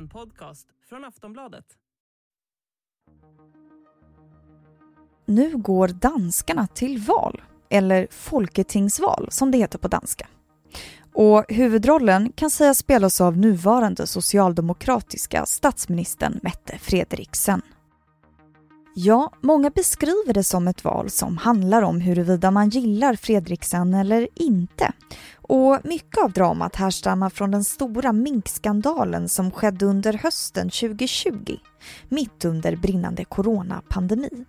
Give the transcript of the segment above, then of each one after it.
En podcast från Aftonbladet. Nu går danskarna till val, eller folketingsval som det heter på danska. Och huvudrollen kan sägas spelas av nuvarande socialdemokratiska statsministern Mette Frederiksen. Ja, många beskriver det som ett val som handlar om huruvida man gillar Fredriksen eller inte. Och mycket av dramat härstammar från den stora minkskandalen som skedde under hösten 2020, mitt under brinnande coronapandemi.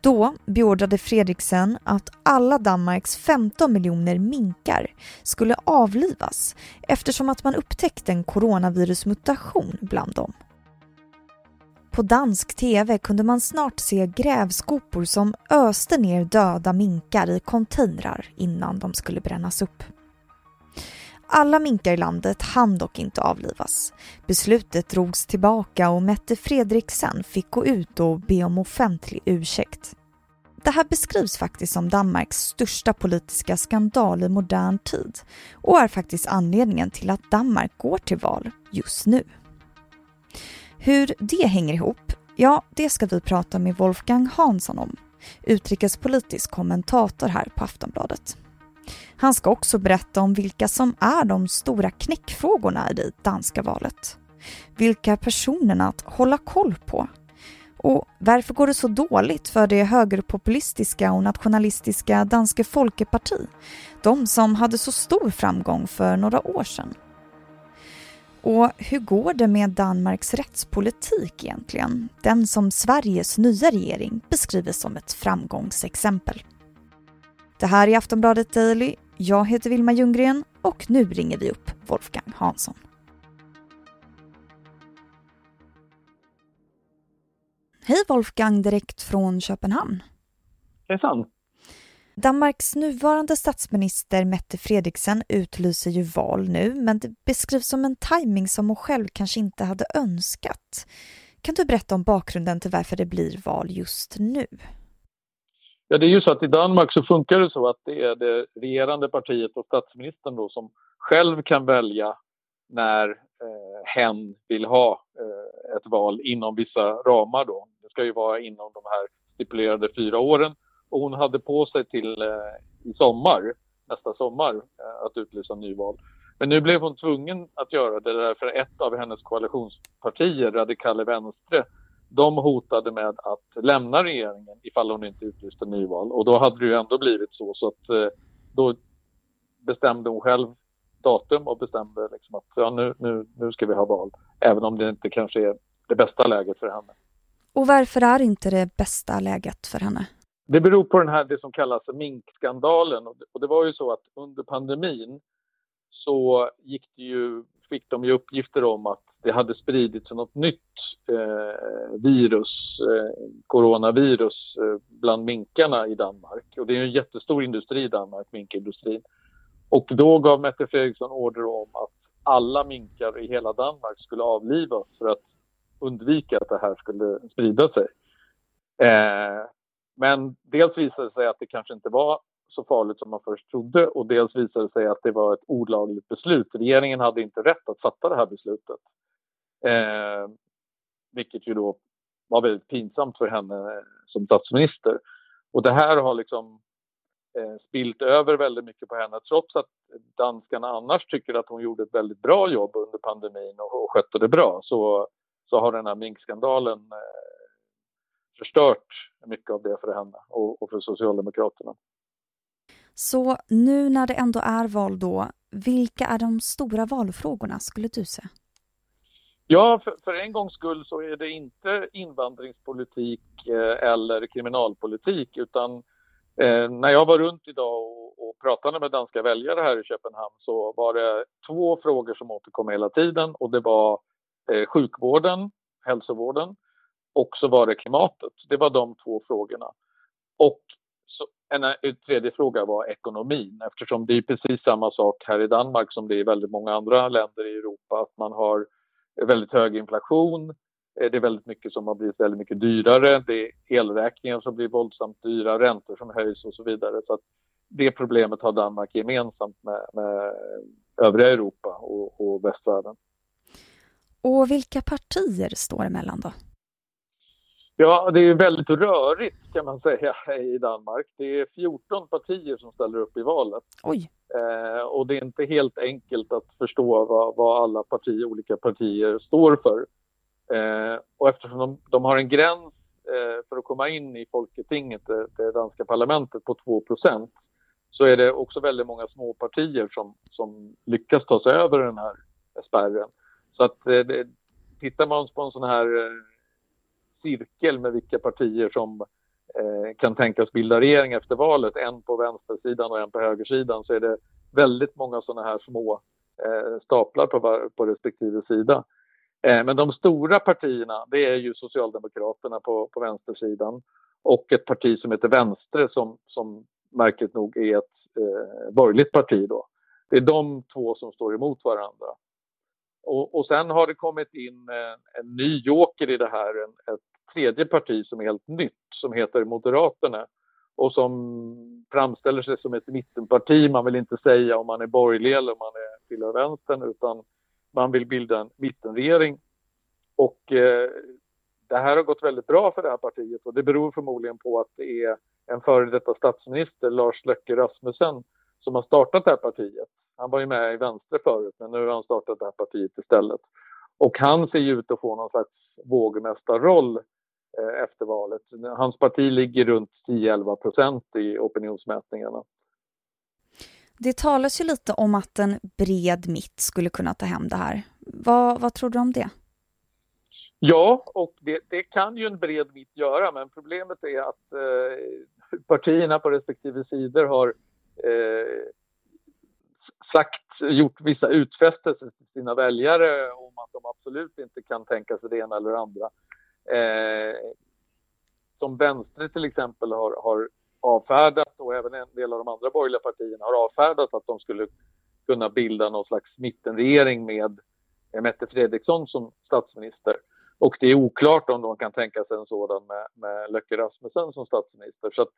Då beordrade Fredriksen att alla Danmarks 15 miljoner minkar skulle avlivas eftersom att man upptäckte en coronavirusmutation bland dem. På dansk tv kunde man snart se grävskopor som öste ner döda minkar i containrar innan de skulle brännas upp. Alla minkar i landet hann dock inte avlivas. Beslutet drogs tillbaka och Mette Fredriksen fick gå ut och be om offentlig ursäkt. Det här beskrivs faktiskt som Danmarks största politiska skandal i modern tid och är faktiskt anledningen till att Danmark går till val just nu. Hur det hänger ihop, ja, det ska vi prata med Wolfgang Hansson om, utrikespolitisk kommentator här på Aftonbladet. Han ska också berätta om vilka som är de stora knäckfrågorna i det danska valet. Vilka personerna att hålla koll på. Och varför går det så dåligt för det högerpopulistiska och nationalistiska Danske Folkeparti? De som hade så stor framgång för några år sedan. Och hur går det med Danmarks rättspolitik egentligen? Den som Sveriges nya regering beskriver som ett framgångsexempel. Det här är Aftonbladet Daily. Jag heter Vilma Ljunggren och nu ringer vi upp Wolfgang Hansson. Hej Wolfgang, direkt från Köpenhamn. Hejsan. Danmarks nuvarande statsminister Mette Fredriksen utlyser ju val nu, men det beskrivs som en timing som hon själv kanske inte hade önskat. Kan du berätta om bakgrunden till varför det blir val just nu? Ja, det är ju så att i Danmark så funkar det så att det är det regerande partiet och statsministern då som själv kan välja när eh, hen vill ha eh, ett val inom vissa ramar då. Det ska ju vara inom de här stipulerade fyra åren och hon hade på sig till eh, i sommar, nästa sommar, eh, att utlysa nyval. Men nu blev hon tvungen att göra det därför ett av hennes koalitionspartier, Radikale Venstre, de hotade med att lämna regeringen ifall hon inte utlyste nyval. Och då hade det ju ändå blivit så, så att eh, då bestämde hon själv datum och bestämde liksom att ja, nu, nu, nu ska vi ha val. Även om det inte kanske är det bästa läget för henne. Och varför är inte det bästa läget för henne? Det beror på den här, det som kallas minkskandalen. Och det var ju så att under pandemin så gick det ju, fick de ju uppgifter om att det hade spridits något nytt eh, virus, eh, coronavirus, eh, bland minkarna i Danmark. Och det är en jättestor industri i Danmark, minkindustrin. Och då gav Mette Fredriksson order om att alla minkar i hela Danmark skulle avlivas för att undvika att det här skulle sprida sig. Eh, men dels visade det sig att det kanske inte var så farligt som man först trodde och dels visade det sig att det var ett olagligt beslut. Regeringen hade inte rätt att fatta det här beslutet. Eh, vilket ju då var väldigt pinsamt för henne eh, som statsminister. Och det här har liksom eh, spilt över väldigt mycket på henne trots att danskarna annars tycker att hon gjorde ett väldigt bra jobb under pandemin och, och skötte det bra så, så har den här minkskandalen eh, förstört mycket av det för henne och, och för Socialdemokraterna. Så nu när det ändå är val då, vilka är de stora valfrågorna skulle du säga? Ja, för, för, en gångs skull så är det inte invandringspolitik eh, eller kriminalpolitik utan eh, när jag var runt idag och, och, pratade med danska väljare här i Köpenhamn så var det två frågor som återkom hela tiden och det var eh, sjukvården, hälsovården och så var det klimatet. Det var de två frågorna. Och så, en, en tredje fråga var ekonomin eftersom det är precis samma sak här i Danmark som det är i väldigt många andra länder i Europa att man har väldigt hög inflation. Eh, det är väldigt mycket som har blivit väldigt mycket dyrare. Det är elräkningar som blir våldsamt dyra, räntor som höjs och så vidare. Så att det problemet har Danmark gemensamt med, med övriga Europa och, och västvärlden. Och vilka partier står emellan då? Ja, det är väldigt rörigt kan man säga i Danmark. Det är 14 partier som ställer upp i valet. Oj. Eh, och det är inte helt enkelt att förstå vad, vad alla partier, olika partier står för. Eh, och eftersom de, de, har en gräns eh, för att komma in i Folketinget, det, det danska parlamentet, på 2% så är det också väldigt många små partier som, som lyckas ta sig över den här spärren. Så att eh, det, tittar man på en sån här eh, cirkel med vilka partier som eh, kan tänkas bilda regering efter valet, en på vänstersidan och en på högersidan, så är det väldigt många sådana här små eh, staplar på, på respektive sida. Eh, men de stora partierna, det är ju Socialdemokraterna på, på vänstersidan och ett parti som heter Vänster som, som märkligt nog är ett eh, borgerligt parti då. Det är de två som står emot varandra. Och, och sen har det kommit in en, en ny joker i det här, en, ett tredje parti som är helt nytt som heter Moderaterna och som framställer sig som ett mittenparti. Man vill inte säga om man är borgerlig eller om man är tillhör vänstern utan man vill bilda en mittenregering. Och eh, det här har gått väldigt bra för det här partiet och det beror förmodligen på att det är en före detta statsminister, Lars Løkke Rasmussen, som har startat det här partiet. Han var ju med i Vänster förut, men nu har han startat det här partiet istället. Och han ser ju ut att få någon slags vågmästarroll eh, efter valet. Hans parti ligger runt 10-11 procent i opinionsmätningarna. Det talas ju lite om att en bred mitt skulle kunna ta hem det här. Vad, vad tror du om det? Ja, och det, det, kan ju en bred mitt göra, men problemet är att eh, partierna på respektive sidor har eh, sagt, gjort vissa utfästelser till sina väljare om att de absolut inte kan tänka sig det ena eller det andra. Eh, som Vänster till exempel har, har avfärdat och även en del av de andra borgerliga partierna har avfärdat att de skulle kunna bilda någon slags mittenregering med Mette Fredriksson som statsminister. Och det är oklart om de kan tänka sig en sådan med, med Löcke Rasmussen som statsminister. Så att,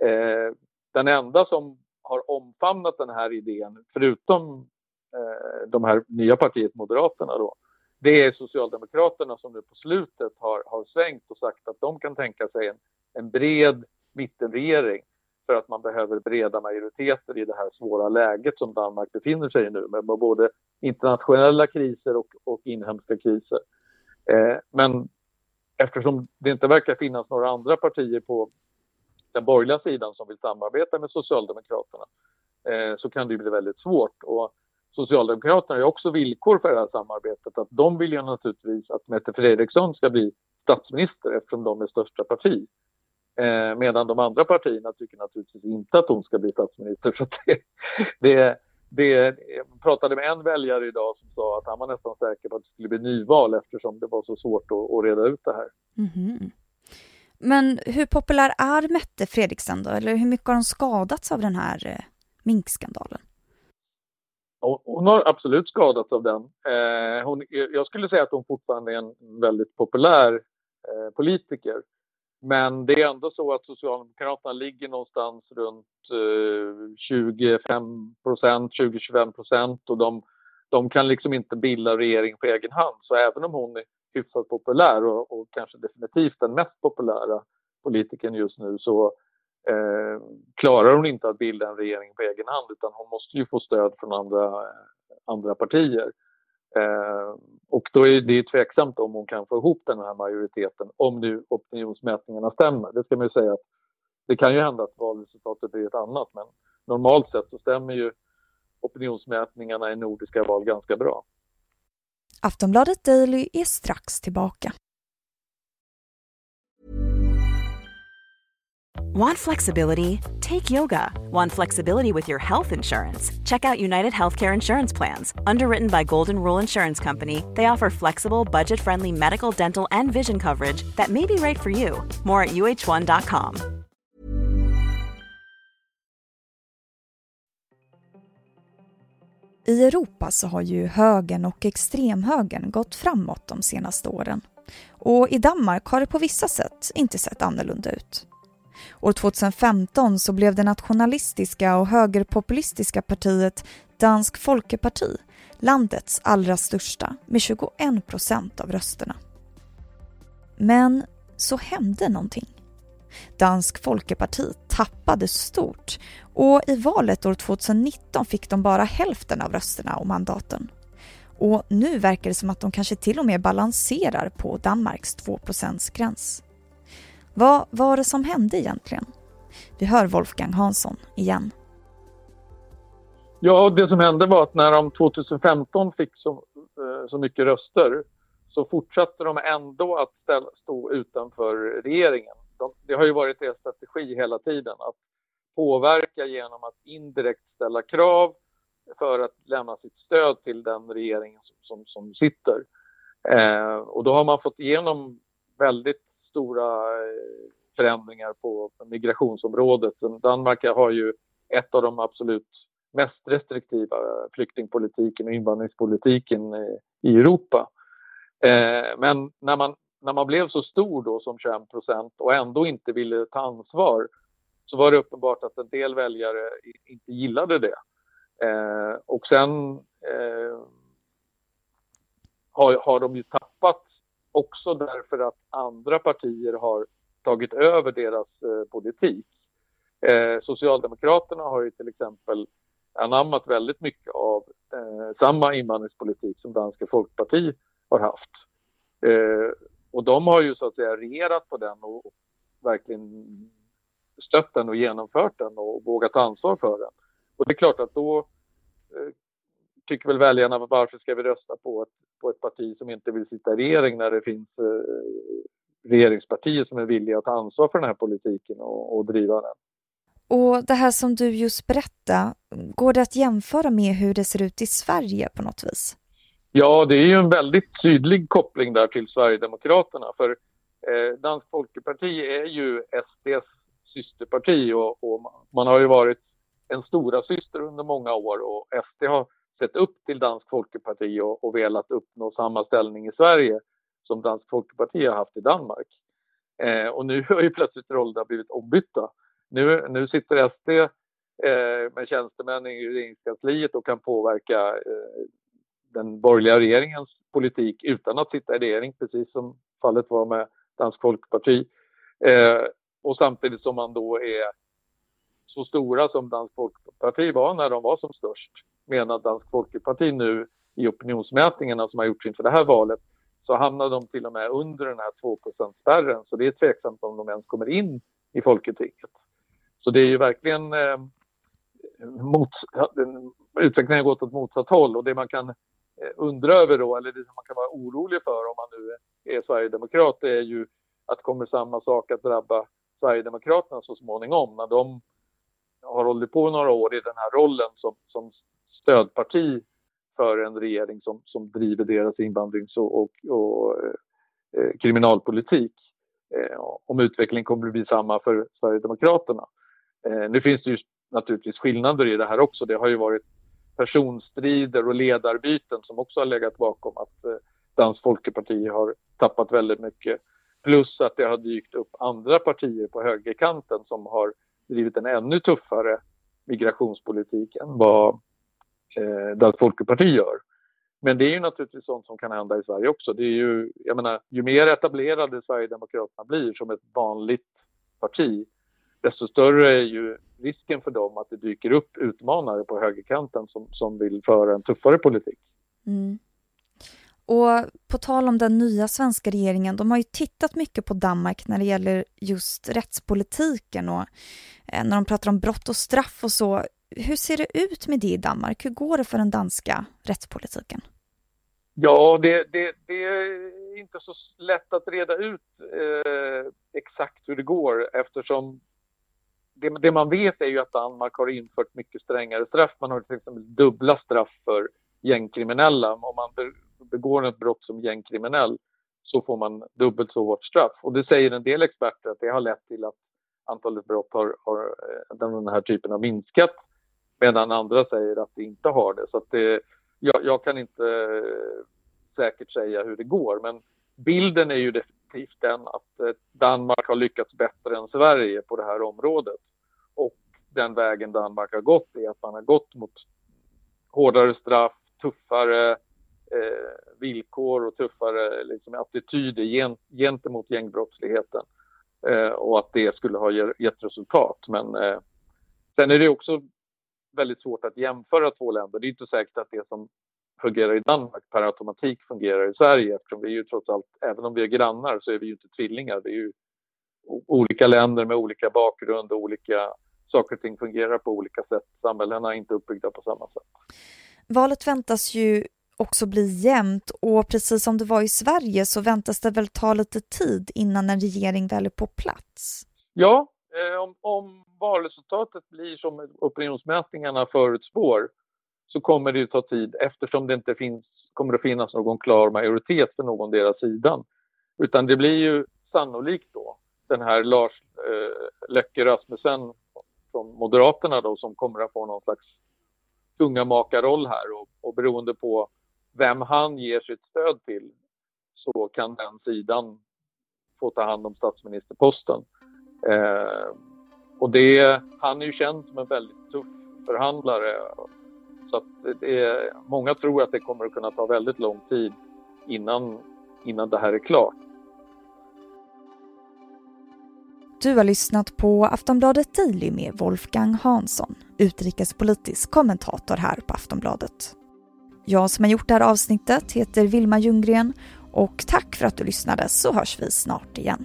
eh, den enda som har omfamnat den här idén, förutom eh, de här nya partiet Moderaterna då, det är Socialdemokraterna som nu på slutet har, har svängt och sagt att de kan tänka sig en, en bred mittenregering för att man behöver breda majoriteter i det här svåra läget som Danmark befinner sig i nu med både internationella kriser och, och inhemska kriser. Eh, men eftersom det inte verkar finnas några andra partier på den borgerliga sidan som vill samarbeta med Socialdemokraterna eh, så kan det bli väldigt svårt. Och Socialdemokraterna har också villkor för det här samarbetet. Att de vill ju naturligtvis att Mette Fredriksson ska bli statsminister eftersom de är största parti. Eh, medan de andra partierna tycker naturligtvis inte att hon ska bli statsminister. Så det, det, det, jag pratade med en väljare idag som sa att han var nästan säker på att det skulle bli nyval eftersom det var så svårt att, att reda ut det här. Mm -hmm. Men hur populär är Mette Fredriksen då? Eller hur mycket har hon skadats av den här eh, minkskandalen? Hon har absolut skadats av den. Eh, hon, jag skulle säga att hon fortfarande är en väldigt populär eh, politiker. Men det är ändå så att Socialdemokraterna ligger någonstans runt eh, 25 procent, 20-25 procent och de, de kan liksom inte bilda regering på egen hand. Så även om hon är hyfsat populär och, och kanske definitivt den mest populära politikern just nu så eh, klarar hon inte att bilda en regering på egen hand utan hon måste ju få stöd från andra, eh, andra partier. Eh, och då är det tveksamt om hon kan få ihop den här majoriteten om nu opinionsmätningarna stämmer. Det ska man ju säga att det kan ju hända att valresultatet blir ett annat men normalt sett så stämmer ju opinionsmätningarna i nordiska val ganska bra. Aftonbladet Daily är strax tillbaka. Want flexibility? Take yoga. Want flexibility with your health insurance? Check out United Healthcare Insurance Plans. Underwritten by Golden Rule Insurance Company, they offer flexible, budget friendly medical, dental, and vision coverage that may be right for you. More at uh1.com. I Europa så har ju högern och extremhögern gått framåt de senaste åren. Och i Danmark har det på vissa sätt inte sett annorlunda ut. År 2015 så blev det nationalistiska och högerpopulistiska partiet Dansk Folkeparti landets allra största med 21 procent av rösterna. Men så hände någonting. Dansk Folkeparti tappade stort och i valet år 2019 fick de bara hälften av rösterna och mandaten. Och nu verkar det som att de kanske till och med balanserar på Danmarks 2% gräns. Vad var det som hände egentligen? Vi hör Wolfgang Hansson igen. Ja, det som hände var att när de 2015 fick så, eh, så mycket röster så fortsatte de ändå att ställa, stå utanför regeringen. De, det har ju varit deras strategi hela tiden att påverka genom att indirekt ställa krav för att lämna sitt stöd till den regeringen som, som, som sitter. Eh, och då har man fått igenom väldigt stora eh, förändringar på migrationsområdet. Danmark har ju ett av de absolut mest restriktiva flyktingpolitiken och invandringspolitiken eh, i Europa. Eh, men när man, när man blev så stor då som 21 procent och ändå inte ville ta ansvar så var det uppenbart att en del väljare inte gillade det. Eh, och sen eh, har, har de ju tappat också därför att andra partier har tagit över deras eh, politik. Eh, Socialdemokraterna har ju till exempel anammat väldigt mycket av eh, samma invandringspolitik som Danska Folkparti har haft. Eh, och de har ju så att säga regerat på den och, och verkligen stött den och genomfört den och vågat ta ansvar för den. Och det är klart att då eh, tycker väl väljarna varför ska vi rösta på ett, på ett parti som inte vill sitta i regering när det finns eh, regeringspartier som är villiga att ta ansvar för den här politiken och, och driva den. Och det här som du just berättade, går det att jämföra med hur det ser ut i Sverige på något vis? Ja, det är ju en väldigt tydlig koppling där till Sverigedemokraterna. För eh, Dansk Folkeparti är ju SDs systerparti och, och, man har ju varit en stora syster under många år och SD har sett upp till Dansk Folkeparti och, och velat uppnå samma ställning i Sverige som Dansk Folkeparti har haft i Danmark. Eh, och nu har ju plötsligt rollerna blivit ombytta. Nu, nu sitter SD eh, med tjänstemän i regeringskansliet och kan påverka eh, den borgerliga regeringens politik utan att sitta i regering, precis som fallet var med Dansk Folkeparti. Eh, och samtidigt som man då är så stora som Dansk Folkeparti var när de var som störst, menar Dansk Folkeparti nu i opinionsmätningarna som har gjorts inför det här valet, så hamnar de till och med under den här 2% spärren så det är tveksamt om de ens kommer in i Folketinget. Så det är ju verkligen eh, mot, utvecklingen har gått åt motsatt håll och det man kan Eh, undra över då, eller det som man kan vara orolig för om man nu är sverigedemokrat, det är ju att kommer samma sak att drabba Sverigedemokraterna så småningom när de har hållit på några år i den här rollen som, som stödparti för en regering som, som driver deras invandrings och, och, och eh, kriminalpolitik. Eh, om utvecklingen kommer att bli samma för Sverigedemokraterna. Eh, nu finns det ju naturligtvis skillnader i det här också. Det har ju varit personstrider och ledarbyten som också har legat bakom att eh, Dansk Folkeparti har tappat väldigt mycket. Plus att det har dykt upp andra partier på högerkanten som har drivit en ännu tuffare migrationspolitik än vad eh, Dansk Folkeparti gör. Men det är ju naturligtvis sånt som kan hända i Sverige också. Det är ju, jag menar, ju mer etablerade Sverigedemokraterna blir som ett vanligt parti, desto större är ju risken för dem att det dyker upp utmanare på högerkanten som, som vill föra en tuffare politik. Mm. Och på tal om den nya svenska regeringen, de har ju tittat mycket på Danmark när det gäller just rättspolitiken och eh, när de pratar om brott och straff och så. Hur ser det ut med det i Danmark? Hur går det för den danska rättspolitiken? Ja, det, det, det är inte så lätt att reda ut eh, exakt hur det går eftersom det, det, man vet är ju att Danmark har infört mycket strängare straff. Man har till exempel dubbla straff för gängkriminella. Om man begår ett brott som gängkriminell så får man dubbelt så hårt straff. Och det säger en del experter att det har lett till att antalet brott har, har eh, den här typen har minskat. Medan andra säger att det inte har det. Så att det, jag, jag kan inte eh, säkert säga hur det går men bilden är ju definitivt den att eh, Danmark har lyckats bättre än Sverige på det här området. Och den vägen Danmark har gått är att man har gått mot hårdare straff, tuffare eh, villkor och tuffare liksom, attityder gen, gentemot gängbrottsligheten eh, och att det skulle ha gett resultat. Men eh, sen är det också väldigt svårt att jämföra två länder. Det är inte säkert att det som fungerar i Danmark per automatik fungerar i Sverige eftersom vi är ju trots allt, även om vi är grannar så är vi ju inte tvillingar. Vi är ju olika länder med olika bakgrund och olika saker och ting fungerar på olika sätt. Samhällena är inte uppbyggda på samma sätt. Valet väntas ju också bli jämnt och precis som det var i Sverige så väntas det väl ta lite tid innan en regering väl är på plats? Ja, eh, om, om valresultatet blir som opinionsmätningarna förutspår så kommer det att ta tid eftersom det inte finns, kommer att finnas någon klar majoritet för någon deras sidan. Utan det blir ju sannolikt då den här Lars eh, Löcke Rasmussen från Moderaterna då som kommer att få någon slags kungamakarroll här och, och beroende på vem han ger sitt stöd till så kan den sidan få ta hand om statsministerposten. Eh, och det, han är ju känd som en väldigt tuff förhandlare. Så att det, många tror att det kommer att kunna ta väldigt lång tid innan, innan det här är klart. Du har lyssnat på Aftonbladet Daily med Wolfgang Hansson, utrikespolitisk kommentator här på Aftonbladet. Jag som har gjort det här avsnittet heter Vilma Ljunggren och tack för att du lyssnade så hörs vi snart igen.